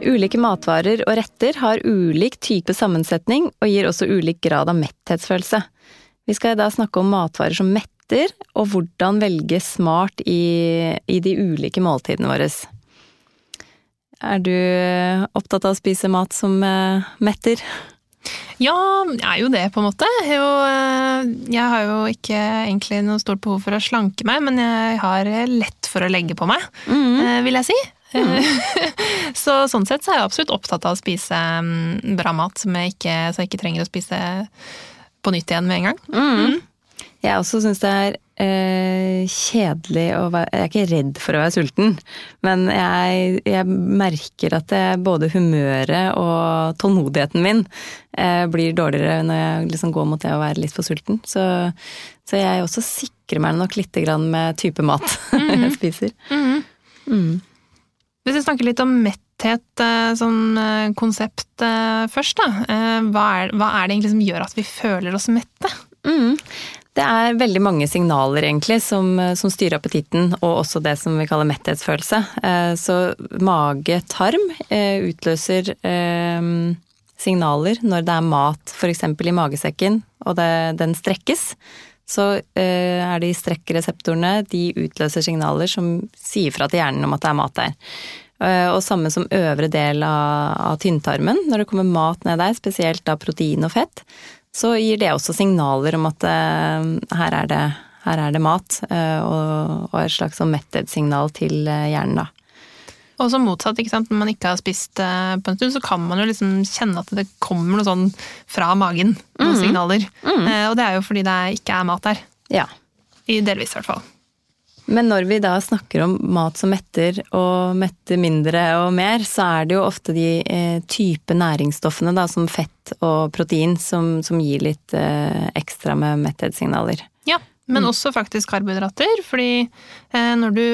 Ulike matvarer og retter har ulik type sammensetning og gir også ulik grad av metthetsfølelse. Vi skal da snakke om matvarer som metter, og hvordan velge smart i, i de ulike måltidene våre. Er du opptatt av å spise mat som uh, metter? Ja, jeg er jo det, på en måte. Eh, jeg har jo ikke egentlig noe stort behov for å slanke meg, men jeg har lett for å legge på meg, mm. vil jeg si. Mm. så sånn sett så er jeg absolutt opptatt av å spise mm, bra mat, jeg ikke, så jeg ikke trenger å spise på nytt igjen med en gang. Mm. mm. Jeg også syns det er eh, kjedelig å være Jeg er ikke redd for å være sulten, men jeg, jeg merker at det, både humøret og tålmodigheten min eh, blir dårligere når jeg liksom går mot det å være litt for sulten. Så, så jeg også sikrer meg nok lite grann med type mat mm. jeg spiser. Mm. Hvis vi snakker litt om metthet eh, som eh, konsept eh, først, da. Hva er, hva er, det egentlig som gjør at vi føler oss mette? Mm. Det er veldig mange signaler egentlig som, som, styrer appetitten, og også det som vi kaller metthetsfølelse. Så mage-tarm utløser signaler når det er mat f.eks. i magesekken, og det, den strekkes så eh, er de strekkreseptorene de utløser signaler som sier fra til hjernen om at det er mat der. Eh, og samme som øvre del av, av tynntarmen. Når det kommer mat ned der, spesielt da protein og fett, så gir det også signaler om at uh, her, er det, her, er det, mat, og, og, et slags sånn metthetssignal til hjernen, da. Og så motsatt, ikke sant? når man ikke har spist uh, på en stund, så kan man jo liksom kjenne at det kommer noe sånn fra magen, noen mm. signaler. Mm. Uh, og det er jo fordi det ikke er mat der. Ja. I delvis, i hvert fall. Men når vi da snakker om mat som metter, og metter mindre og mer, så er det jo ofte de eh, type næringsstoffene da, som fett og protein som, som gir litt eh, ekstra med metthetssignaler. Men mm. også faktisk karbohydrater. Fordi eh, når du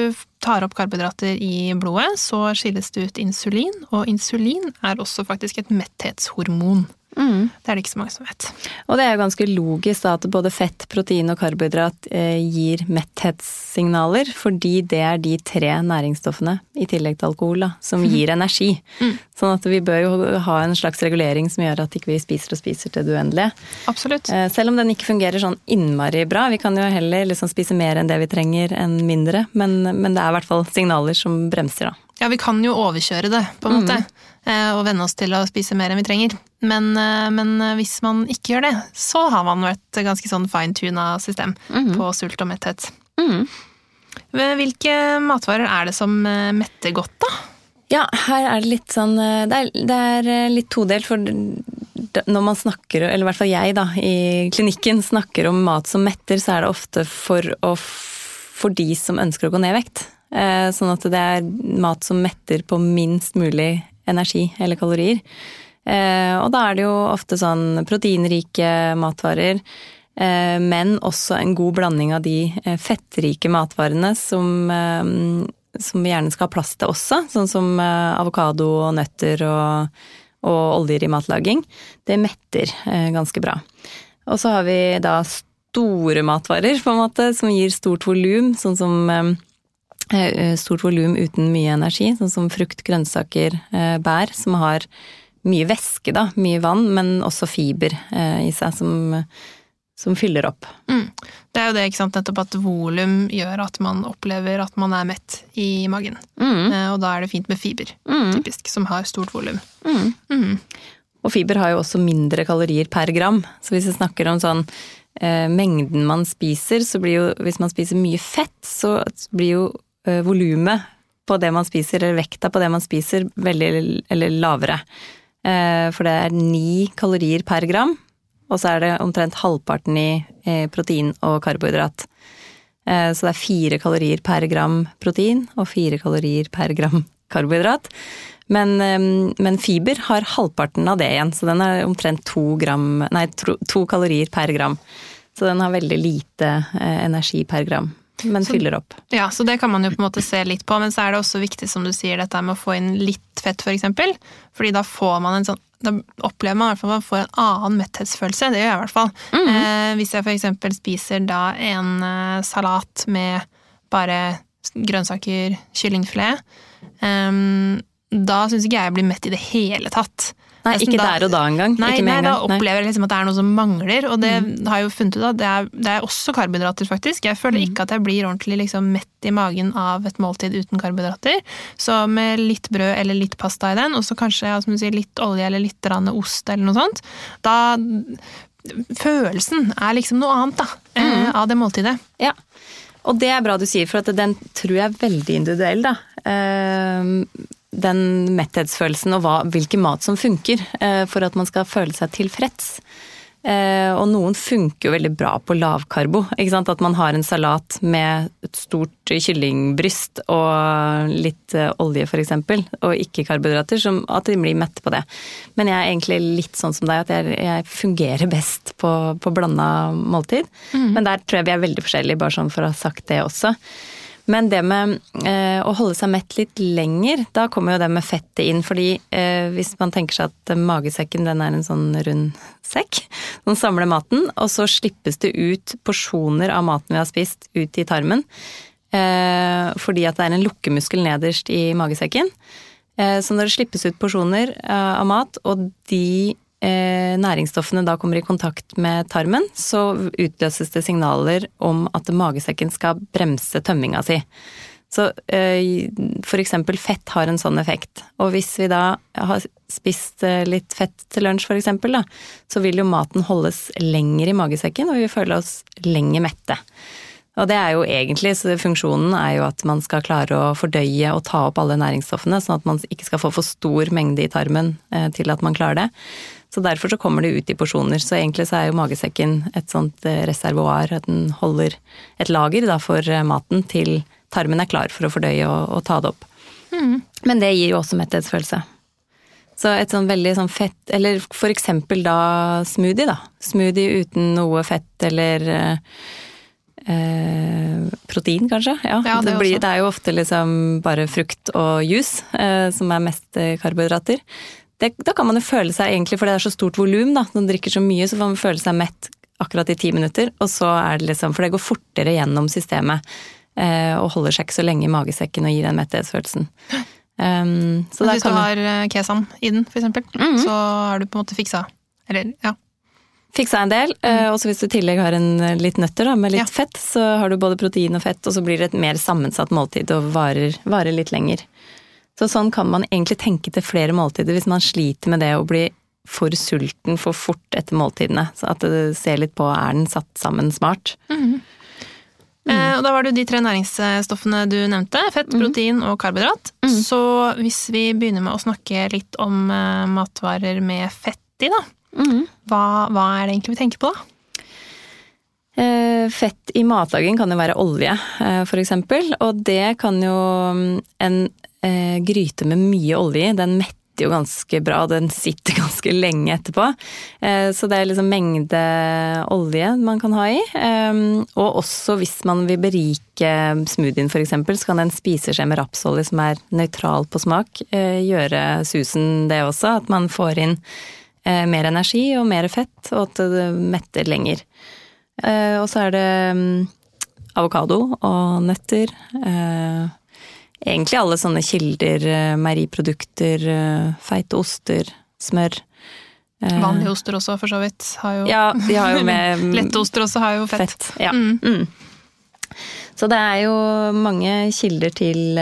tar opp karbohydrater i blodet, så skilles det ut insulin, og insulin er også faktisk et metthetshormon. Mm. Det er det ikke så mange som vet. Og det er jo ganske logisk da, at både fett, protein og karbohydrat eh, gir metthetssignaler, fordi det er de tre næringsstoffene, i tillegg til alkohol, da, som mm. gir energi. Mm. Sånn at vi bør jo ha en slags regulering som gjør at ikke vi spiser og spiser til det uendelige. Absolutt. Eh, selv om den ikke fungerer sånn innmari bra. Vi kan jo heller liksom spise mer enn det vi trenger enn mindre, men, men det er i hvert fall signaler som bremser, da. Ja, vi kan jo overkjøre det, på en måte. Mm. Eh, og venne oss til å spise mer enn vi trenger. Men, eh, men eh, hvis man ikke gjør det, så har man et ganske sånn fine-tuna system mm. på sult og metthet. Mm. Hvilke matvarer er det som metter godt, da? Ja, her er det litt sånn Det er, det er litt todelt, for når man snakker, eller i hvert fall jeg da, i klinikken snakker om mat som metter, så er det ofte for, å, for de som ønsker å gå ned i vekt. Sånn at det er mat som metter på minst mulig energi eller kalorier. Eh, og da er det jo ofte sånn proteinrike matvarer, eh, men også en god blanding av de eh, fettrike matvarene som, som vi gjerne skal ha plass til også, sånn som avokado og nøtter og, og oljer i matlaging. Det metter ganske bra. Og så har vi da store matvarer, på en måte, som gir stort volum, sånn som stort volum uten mye energi, sånn som frukt, grønnsaker, eh, bær, som har mye væske, da, mye vann, men også fiber eh, i seg, som, som fyller opp. Mm. Det er jo det, ikke sant, nettopp at volum gjør at man opplever at man er mett i magen. Mm. Og da er det fint med fiber, mm. typisk, som har stort volum. Mm. Mm. Og fiber har jo også mindre kalorier per gram, så hvis vi snakker om sånn eh, mengden man spiser, så blir jo Hvis man spiser mye fett, så blir jo Eh, volumet på det man spiser, eller vekta på det man spiser, veldig eller lavere. Eh, for det er ni kalorier per gram, og så er det omtrent halvparten i eh, protein og karbohydrat. Så det er fire kalorier per gram protein og fire kalorier per gram karbohydrat. Men, men, fiber har halvparten av det igjen, så den er omtrent to, gram, nei, to kalorier per gram. Så den har veldig lite eh, energi per gram, men så, fyller opp. Ja, så det kan man jo på en måte se litt på, men så er det også viktig som du sier, dette med å få inn litt fett f.eks. For eksempel, fordi da får man en sånn da opplever man i hvert fall at man får en annen metthetsfølelse. Det gjør jeg i hvert fall. Mm -hmm. eh, hvis jeg f.eks. spiser da en eh, salat med bare grønnsaker, kyllingfilet, um, da syns ikke jeg jeg blir mett i det hele tatt. Nei, ikke der og da engang. Nei, nei da opplever jeg liksom at det er noe som mangler, og det mm. har jeg jo funnet ut av. Det er, det er også karbohydrater, faktisk. Jeg føler mm. ikke at jeg blir ordentlig liksom mett i magen av et måltid uten karbohydrater. Så med litt brød eller litt pasta i den, og så kanskje som du sier, litt olje eller litt ost eller noe sånt, da Følelsen er liksom noe annet, da, eh, mm. av det måltidet. Ja. Og det er bra du sier, for den tror jeg er veldig individuell, da. Den metthetsfølelsen og hva, hvilken mat som funker eh, for at man skal føle seg tilfreds. Eh, og noen funker jo veldig bra på lavkarbo. At man har en salat med et stort kyllingbryst og litt eh, olje f.eks., og ikke karbohydrater, som at de blir mette på det. Men jeg er egentlig litt sånn som deg, at jeg, jeg fungerer best på, på blanda måltid. Mm. Men der tror jeg vi er veldig forskjellige, bare sånn for å ha sagt det også. Men det med eh, å holde seg mett litt lenger, da kommer jo det med fettet inn. Fordi eh, hvis man tenker seg at magesekken den er en sånn rund sekk som samler maten, og så slippes det ut porsjoner av maten vi har spist, ut i tarmen. Eh, fordi at det er en lukkemuskel nederst i magesekken. Eh, så når det slippes ut porsjoner eh, av mat, og de næringsstoffene da kommer i kontakt med tarmen, så utløses det signaler om at magesekken skal bremse tømminga si. Så eh, eksempel fett har en sånn effekt. Og hvis vi da har spist eh, litt fett til lunsj eksempel, da, så vil jo maten holdes lenger i magesekken, og vi vil føle oss lenger mette. Og det er jo egentlig, så funksjonen er jo at man skal klare å fordøye og ta opp alle næringsstoffene, sånn at man ikke skal få for stor mengde i tarmen til at man klarer det. Så derfor så kommer det ut i porsjoner. Så egentlig så er jo magesekken et sånt eh, reservoar, at den holder et lager da for eh, maten til tarmen er klar for å fordøye og, og ta det opp. Mm. Men det gir jo også metthetsfølelse. Så et sånn veldig sånn fett, eller for eksempel da smoothie, da. Smoothie uten noe fett eller eh, protein, kanskje. Ja, ja det, det, blir, det, er jo ofte liksom bare frukt og juice eh, som er mest eh, karbohydrater det, da kan man jo føle seg egentlig, for det er så stort volum, da, når man drikker så mye, så får man føle seg mett akkurat i ti minutter, og så er det liksom For det går fortere gjennom systemet eh, og holder seg ikke så lenge i magesekken og gir den metthetsfølelsen. Um, så hvis du har eh, kesam i den, for eksempel, mm -hmm. så har du på en måte fiksa Eller, ja. Fiksa en del, mm. og så hvis du i tillegg har en eh, litt nøtter da, med litt ja. fett, så har du både protein og fett, og så blir det et mer sammensatt måltid og varer, varer litt lenger. Så sånn kan man egentlig tenke til flere måltider hvis man sliter med det å bli for sulten for fort etter måltidene. Så at det ser litt på er den satt sammen smart. Mm. Mm. Eh, og da var det jo de tre næringsstoffene du nevnte. Fett, mm. protein og karbohydrat. Mm. Så hvis vi begynner med å snakke litt om uh, matvarer med fett i, da. Mhm. Hva, hva, er det egentlig vi tenker på da? Eh, fett i matlaging kan jo være olje, f.eks. Og det kan jo mm, en eh, gryte med mye olje i, den metter jo ganske bra, den sitter ganske lenge etterpå. Eh, så det er liksom mengde olje man kan ha i. Eh, og også hvis man vil berike smoothien f.eks., så kan en spiseskje med rapsolje som er nøytral på smak, eh, gjøre susen det også. At man får inn eh, mer energi og mer fett, og at det metter lenger. Eh, og så er det um, avokado og nøtter. Eh, egentlig alle sånne kilder, eh, meieriprodukter, eh, feite oster, smør. Eh, Vanlige oster også, for så vidt. Har jo, ja, de har jo med Lette oster også har jo fett. fett ja. Mm. Mm. Så det er jo mange kilder til,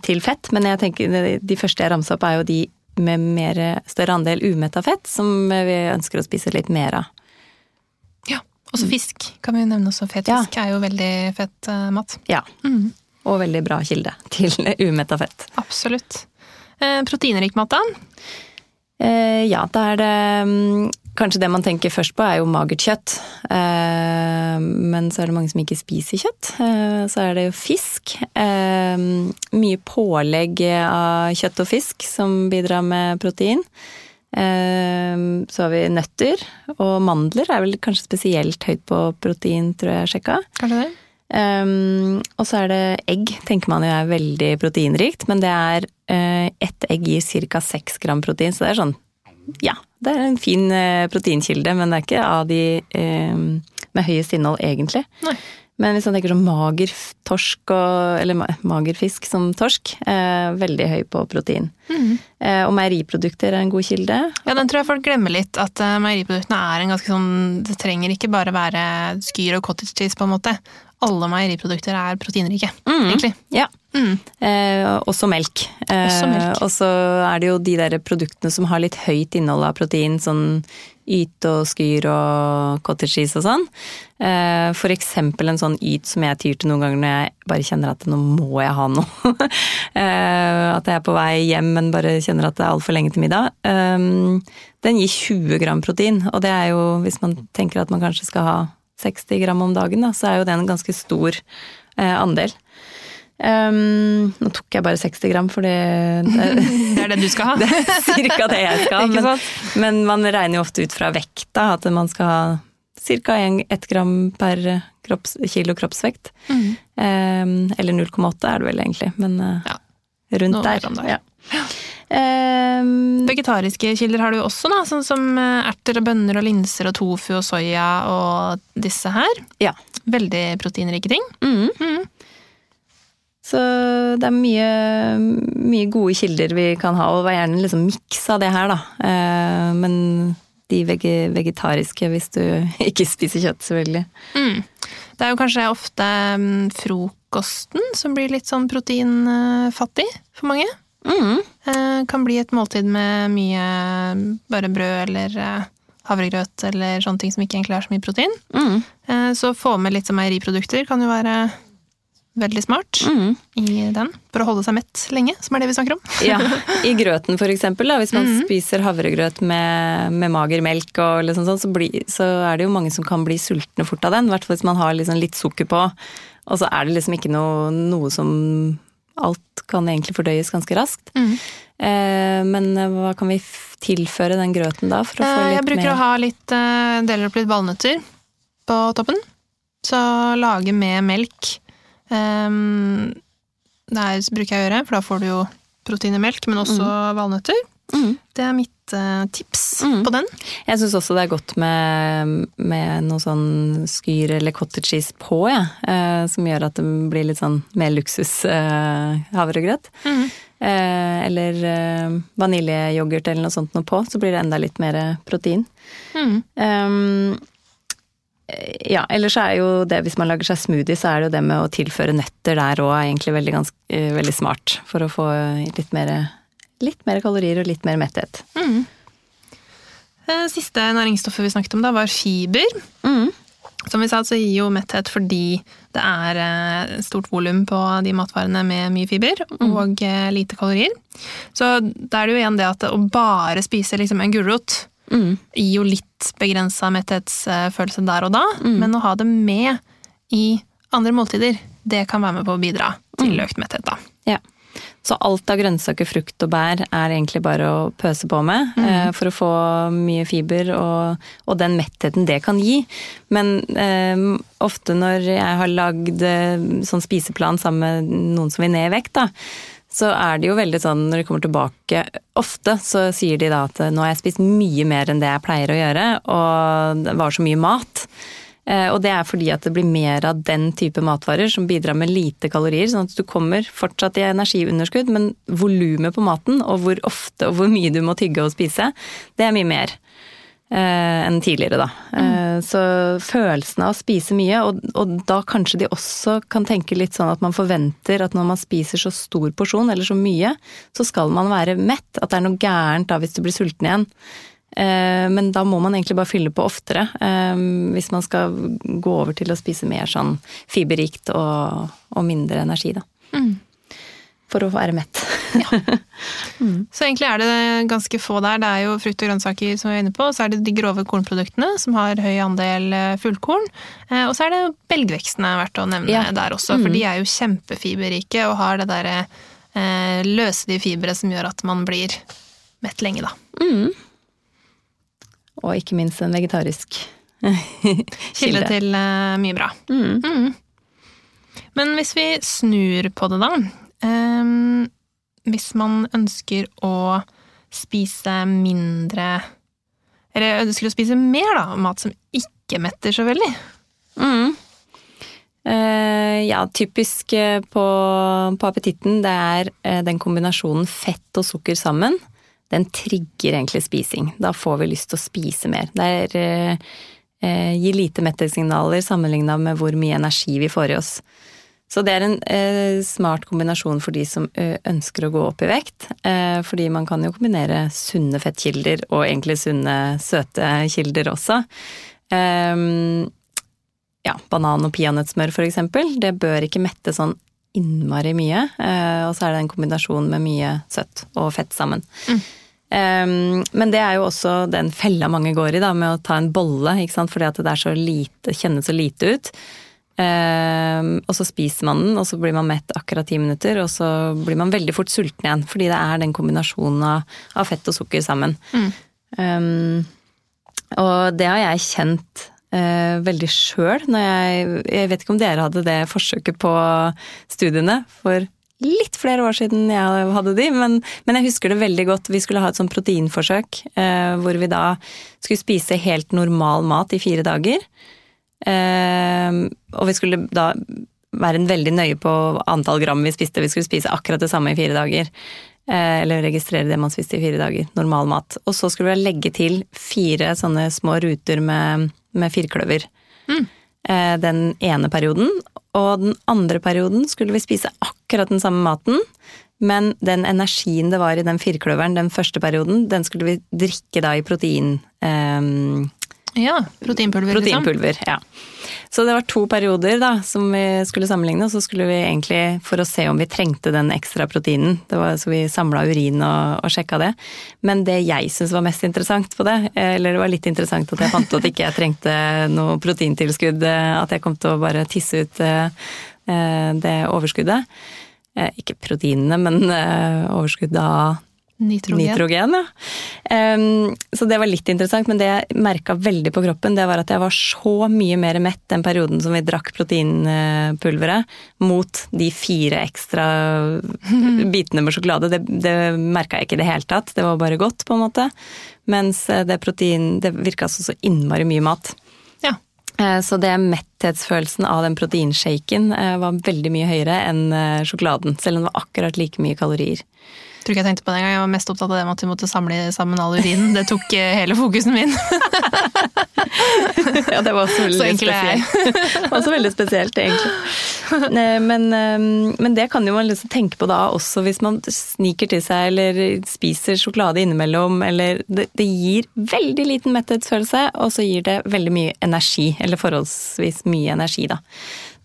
til, fett, men jeg tenker de første jeg ramsa opp er jo de med mer, større andel umetta fett, som vi ønsker å spise litt mer av. Ja, også mm. fisk kan vi jo nevne også. Fet fisk ja. er jo veldig fett mat. Ja. Mm og veldig bra kilde til umetta fett. Absolutt. Eh, proteinrik mat, da? Eh, ja, da er det mm, kanskje det man tenker først på, er jo magert kjøtt. Eh, men så er det mange som ikke spiser kjøtt. Så er det jo fisk. Mye pålegg av kjøtt og fisk som bidrar med protein. Så har vi nøtter, og mandler er vel kanskje spesielt høyt på protein, tror jeg jeg sjekka. Kanskje det? Um, og så er det egg, tenker man jo er veldig proteinrikt, men det er uh, ett egg gir ca. 6 gram protein, så det er sånn ja, det er en fin uh, proteinkilde, men det er ikke av de uh, med høyest innhold, egentlig. Nei. Men hvis man tenker sånn mager torsk og, eller mager fisk som torsk, eh, veldig høy på protein. Mm. Eh, og meieriprodukter er en god kilde. Ja, den tror jeg folk glemmer litt. At uh, meieriproduktene er en ganske sånn Det trenger ikke bare være skyr og cottage cheese, på en måte alle meieriprodukter er proteinrike, mm. egentlig. Ja. Mm. Eh, også melk. Eh, og så er det jo de der produktene som har litt høyt innhold av protein, sånn yt og skyr og cottage cheese og sånn. Eh, for eksempel en sånn yt som jeg tyr til noen ganger når jeg bare kjenner at nå må jeg ha noe. eh, at jeg er på vei hjem, men bare kjenner at det er altfor lenge til middag. Eh, den gir 20 gram protein, og det er jo, hvis man tenker at man kanskje skal ha 60 gram om dagen, da, så er jo det en ganske stor eh, andel. Um, nå tok jeg bare 60 gram, for det Det er det du skal ha? det er cirka det jeg skal ha. men, men, man regner jo ofte ut fra vekta, at man skal ha ca. 1 gram per kropps, kilo kroppsvekt. Mm. Um, eller 0,8 er det vel egentlig, men uh, ja. rundt der. der. Ja. Um, Vegetariske kilder har du også, da, sånn som eh, erter og bønner og linser og tofu og soya og disse her. Ja. Veldig proteinrike ting. Mm. Mm. Så det er mye, mye, gode kilder vi kan ha, og gjerne liksom miks av det her, da. Uh, men de vegetariske hvis du ikke spiser kjøtt, selvfølgelig. Mm. Det er jo kanskje ofte um, frokosten som blir litt sånn proteinfattig for mange. Mm. Eh, kan bli et måltid med mye bare brød eller eh, havregrøt eller sånne ting som ikke egentlig har så mye protein. Mm. Eh, så få med litt meieriprodukter kan jo være veldig smart mm. i den. For å holde seg mett lenge, som er det vi snakker om. ja, I grøten for eksempel. Da, hvis man mm. spiser havregrøt med, med mager melk, og liksom sånn, så, bli, så, er det jo mange som kan bli sultne fort av den. I hvert fall hvis man har liksom litt sukker på. Og så er det liksom ikke noe, noe som alt kan egentlig fordøyes ganske raskt. Mm. Eh, men eh, hva kan vi tilføre den grøten da? For å få eh, litt Jeg bruker mer... å ha litt deler opp litt ballnøtter på toppen. Så lage med melk. Um, det bruker jeg å gjøre, for da får du jo protein i melk, men også mm. valnøtter. Mm. Det er mitt uh, tips mm. på den. Jeg syns også det er godt med, med noe sånn skyr eller cottage cheese på, ja. Uh, som gjør at det blir litt sånn mer luksus uh, havregrøt. Mm. eller vaniljeyoghurt eller noe sånt noe på, så blir det enda litt mer protein. Mm. Um, ja, ellers er jo det hvis man lager seg smoothie, så er det jo det med å tilføre nøtter der òg egentlig veldig, ganske, veldig smart. For å få litt mer litt mer kalorier og litt mer metthet. Mm. Eh, siste næringsstoffet vi snakket om da, var fiber. Mm. Som vi sa, så gir jo metthet fordi det er eh, stort volum på de matvarene med mye fiber mm. og mm. lite kalorier. Så da er det jo igjen det at å bare spise liksom en gulrot mm. gir jo litt begrensa metthetsfølelse der og da, mm. men å ha det med i andre måltider, det kan være med på å bidra til mm. økt metthet, da. Ja. Så alt av grønnsaker, frukt og bær er egentlig bare å pøse på med mm. eh, for å få mye fiber og, og, den mettheten det kan gi. Men eh, ofte når jeg har lagd eh, sånn spiseplan sammen med noen som vil ned i vekt, da, så er det jo veldig sånn når de kommer tilbake Ofte så sier de da at nå har jeg spist mye mer enn det jeg pleier å gjøre, og det var så mye mat. Eh, og det er fordi at det blir mer av den type matvarer som bidrar med lite kalorier. Sånn at du kommer fortsatt i energiunderskudd, men volumet på maten og hvor ofte og hvor mye du må tygge og spise, det er mye mer eh, enn tidligere, da. Mm. Eh, så følelsen av å spise mye, og, og, da kanskje de også kan tenke litt sånn at man forventer at når man spiser så stor porsjon, eller så mye, så skal man være mett. At det er noe gærent da hvis du blir sulten igjen. Eh, men da må man egentlig bare fylle på oftere, eh, hvis man skal gå over til å spise mer sånn fiberrikt og, og mindre energi, da. Mm. For å være mett. Så egentlig er det ganske få der. Det er jo frukt og grønnsaker som vi er inne på, så er det de grove kornproduktene som har høy andel eh, fullkorn. Og så er det belgvekstene verdt å nevne Ja. der også, for de er jo kjempefiberrike og har det derre eh, løselige fiberet som gjør at man blir mett lenge, da. Og ikke minst en vegetarisk Kilde til uh, mye bra. Mm. Mm. Men hvis vi snur på det, da. Um, hvis man ønsker å spise mindre Eller ønsker å spise mer, da, mat som ikke metter så veldig. Mm. Uh, ja, typisk eh, på, på appetitten, det er uh, den kombinasjonen fett og sukker sammen. Den trigger egentlig spising. Da får vi lyst til å spise mer. Det er, eh, eh, gir lite mettelsignaler sammenligna med hvor mye energi vi får i oss. Så det er en eh, smart kombinasjon for de som ø, ønsker å gå opp i vekt. Eh, fordi man kan jo kombinere sunne fettkilder og egentlig sunne søte kilder også. Eh, ja, banan og peanøttsmør eksempel, det bør ikke mette sånn innmari mye. eh, og så er det en kombinasjon med mye søtt og fett sammen. Ehm, men det er jo også den fella mange går i, da, med å ta en bolle, ikke sant, fordi at det er så lite, kjennes så lite ut. Og så spiser man den, og så blir man mett akkurat ti minutter, og så blir man veldig fort sulten igjen, fordi det er den kombinasjonen av, av fett og sukker sammen. Ehm, og det har jeg kjent eh, veldig sjøl jeg Jeg vet ikke om dere hadde det forsøket på studiene for litt flere år siden jeg hadde de, men, men jeg husker det veldig godt. Vi skulle ha et sånn proteinforsøk eh, hvor vi da skulle spise helt normal mat i fire dager. Eh, og vi skulle da være veldig nøye på antall gram vi spiste. Vi skulle spise akkurat det samme i fire dager. Eh, eller registrere det man spiste i fire dager. Normal mat. Og så skulle vi legge til fire sånne små ruter med, med firkløver. Mm. den ene perioden. Og den andre perioden skulle vi spise akkurat den samme maten. Men den energien det var i den firkløveren den første perioden, den skulle vi drikke da i protein... Eh, Ja, proteinpulver, liksom. Proteinpulver, ja. Så det var to perioder da, som vi skulle sammenligne, og så skulle vi egentlig, for å se om vi trengte den ekstra proteinen, det var så vi samla urin og, og sjekka det. Men det jeg syntes var mest interessant på det, eller det var litt interessant at jeg fant ut at ikke jeg trengte noe proteintilskudd, at jeg kom til å bare tisse ut eh, det overskuddet. Eh, Ikke proteinene, men eh, overskuddet av Nitrogen. Nitrogen, ja. Um, så det var litt interessant, men det jeg merka veldig på kroppen, det var at jeg var så mye mer mett den perioden som vi drakk proteinpulveret, mot de fire ekstra bitene med sjokolade. Det, det merka jeg ikke i det hele tatt, det var bare godt, på en måte. Mens eh, det protein Det virka altså så innmari mye mat. Ja. Uh, Så det metthetsfølelsen av den proteinshaken uh, var veldig mye høyere enn sjokoladen, selv om det var akkurat like mye kalorier. Tror ikke jeg tenkte på det engang. Jeg var mest opptatt av det med at vi måtte samle sammen all urinen. Det tok eh, hele fokusen min. Ja, det var også veldig spesielt. det var også veldig spesielt, egentlig. Men, eh, men det kan jo man liksom tenke på da også hvis man sniker til seg eller spiser sjokolade innimellom. Eller det, det gir veldig liten metthetsfølelse, og så gir det veldig mye energi. Eller forholdsvis mye energi, da.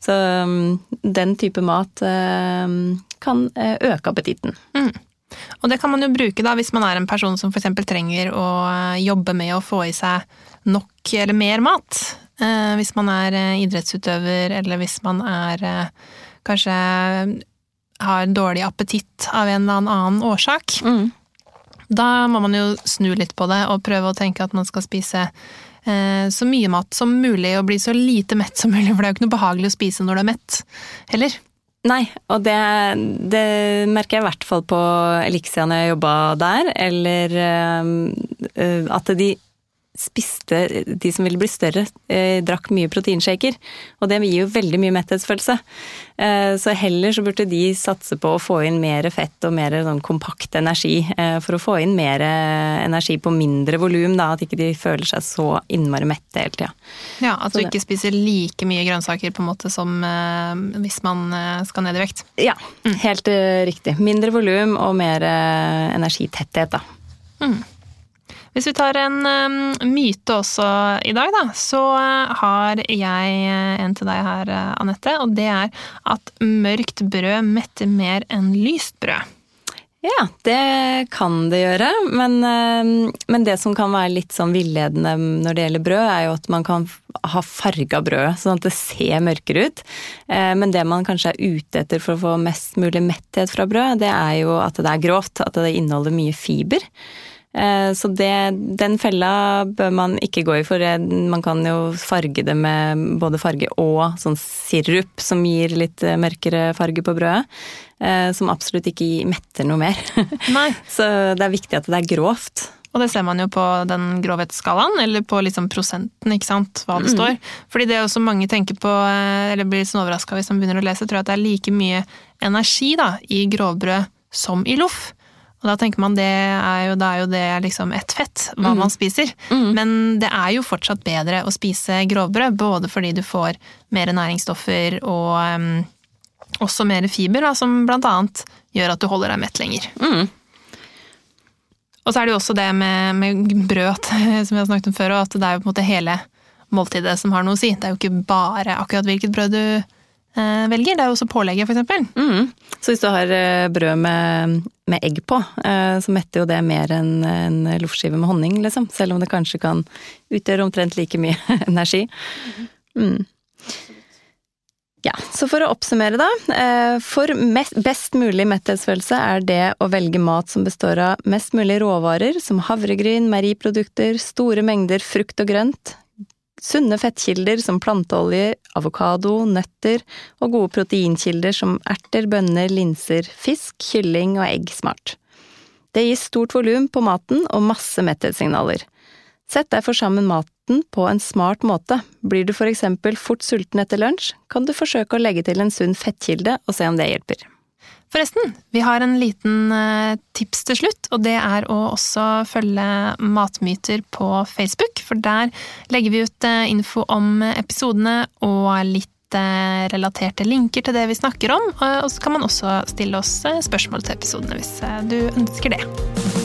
Så mm, den type mat eh, kan eh, øke appetitten. Og det kan man jo bruke da hvis man er en person som f.eks. trenger å eh, jobbe med å få i seg nok eller mer mat. Eh, hvis man er eh, idrettsutøver, eller hvis man er kanskje har dårlig appetitt av en eller annen årsak. Da må man jo snu litt på det og prøve å tenke at man skal spise eh, så mye mat som mulig og bli så lite mett som mulig, for det er jo ikke noe behagelig å spise når du er mett heller. Nei, og det, det merker jeg i hvert fall på Elixia når jeg jobba der, eller øh, at de spiste, de som ville bli større, eh, drakk mye proteinshaker. Og det gir jo veldig mye metthetsfølelse. Eh, så heller så burde de satse på å få inn mer fett og mer sånn kompakt energi, eh, for å få inn mer energi på mindre volum, da, at ikke de føler seg så innmari mette hele tida. Ja, At Så du det- ikke spiser like mye grønnsaker på en måte som eh, hvis man eh, skal ned i vekt. Ja, helt eh, riktig. Mindre volum og mer energitetthet, da. Hvis vi tar en eh, myte også i dag, da, så eh, har jeg eh, en til deg her, eh, Anette. Og det er at mørkt brød metter mer enn lyst brød. Ja, det kan det gjøre. Men, eh, men, det som kan være litt sånn villedende når det gjelder brød, er jo at man kan ha farga brød, sånn at det ser mørkere ut. Eh, men det man kanskje er ute etter for å få mest mulig metthet fra brød, det er jo at det er grovt, at det inneholder mye fiber. Eh, så det, den fella bør man ikke gå i, for man kan jo farge det med både farge og sånn sirup som gir litt mørkere farge på brødet. Eh, som absolutt ikke metter noe mer. Nei. Så det er viktig at det er grovt. Og det ser man jo på den grovhetsskalaen, eller på liksom prosenten, ikke sant, hva det mm. står. Fordi det er også mange tenker på, eh, eller blir sånn overraska hvis man begynner å lese, tror jeg at det er like mye energi da, i grovbrød som i loff. Og da tenker man det er jo, da er jo det liksom ett fett, hva mm. man spiser. Mm. Men det er jo fortsatt bedre å spise grovbrød, både fordi du får mer næringsstoffer og um, også mer fiber, da, som blant annet gjør at du holder deg mett lenger. Mm. Og så er det jo også det med, med, brød, som vi har snakket om før, at det er jo på en måte hele måltidet som har noe å si. Det er jo ikke bare akkurat hvilket brød du velger, det er jo også pålegget, eksempel. Mm. Så hvis du har eh, brød med, med egg på, eh, så metter jo det mer enn en loffskive med honning, liksom. Selv om det kanskje kan utgjøre omtrent like mye energi. Mm. Ja, så for å oppsummere, da. Eh, for best mulig metthetsfølelse er det å velge mat som består av mest mulig råvarer, som havregryn, meieriprodukter, store mengder frukt og grønt, sunne fettkilder som planteolje, avokado, nøtter og gode proteinkilder som erter, bønner, linser, fisk, kylling og egg smart. Det gir stort volum på maten og masse metthetssignaler. Sett derfor sammen maten på en smart måte. Blir du for eksempel fort sulten etter lunsj, kan du forsøke å legge til en sunn fettkilde og se om det hjelper. Forresten, vi har en liten eh, tips til slutt, og det er å også følge Matmyter på Facebook, for der legger vi ut eh, info om episodene og litt eh, relaterte linker til det vi snakker om, og så kan man også stille oss spørsmål til episodene hvis du ønsker det.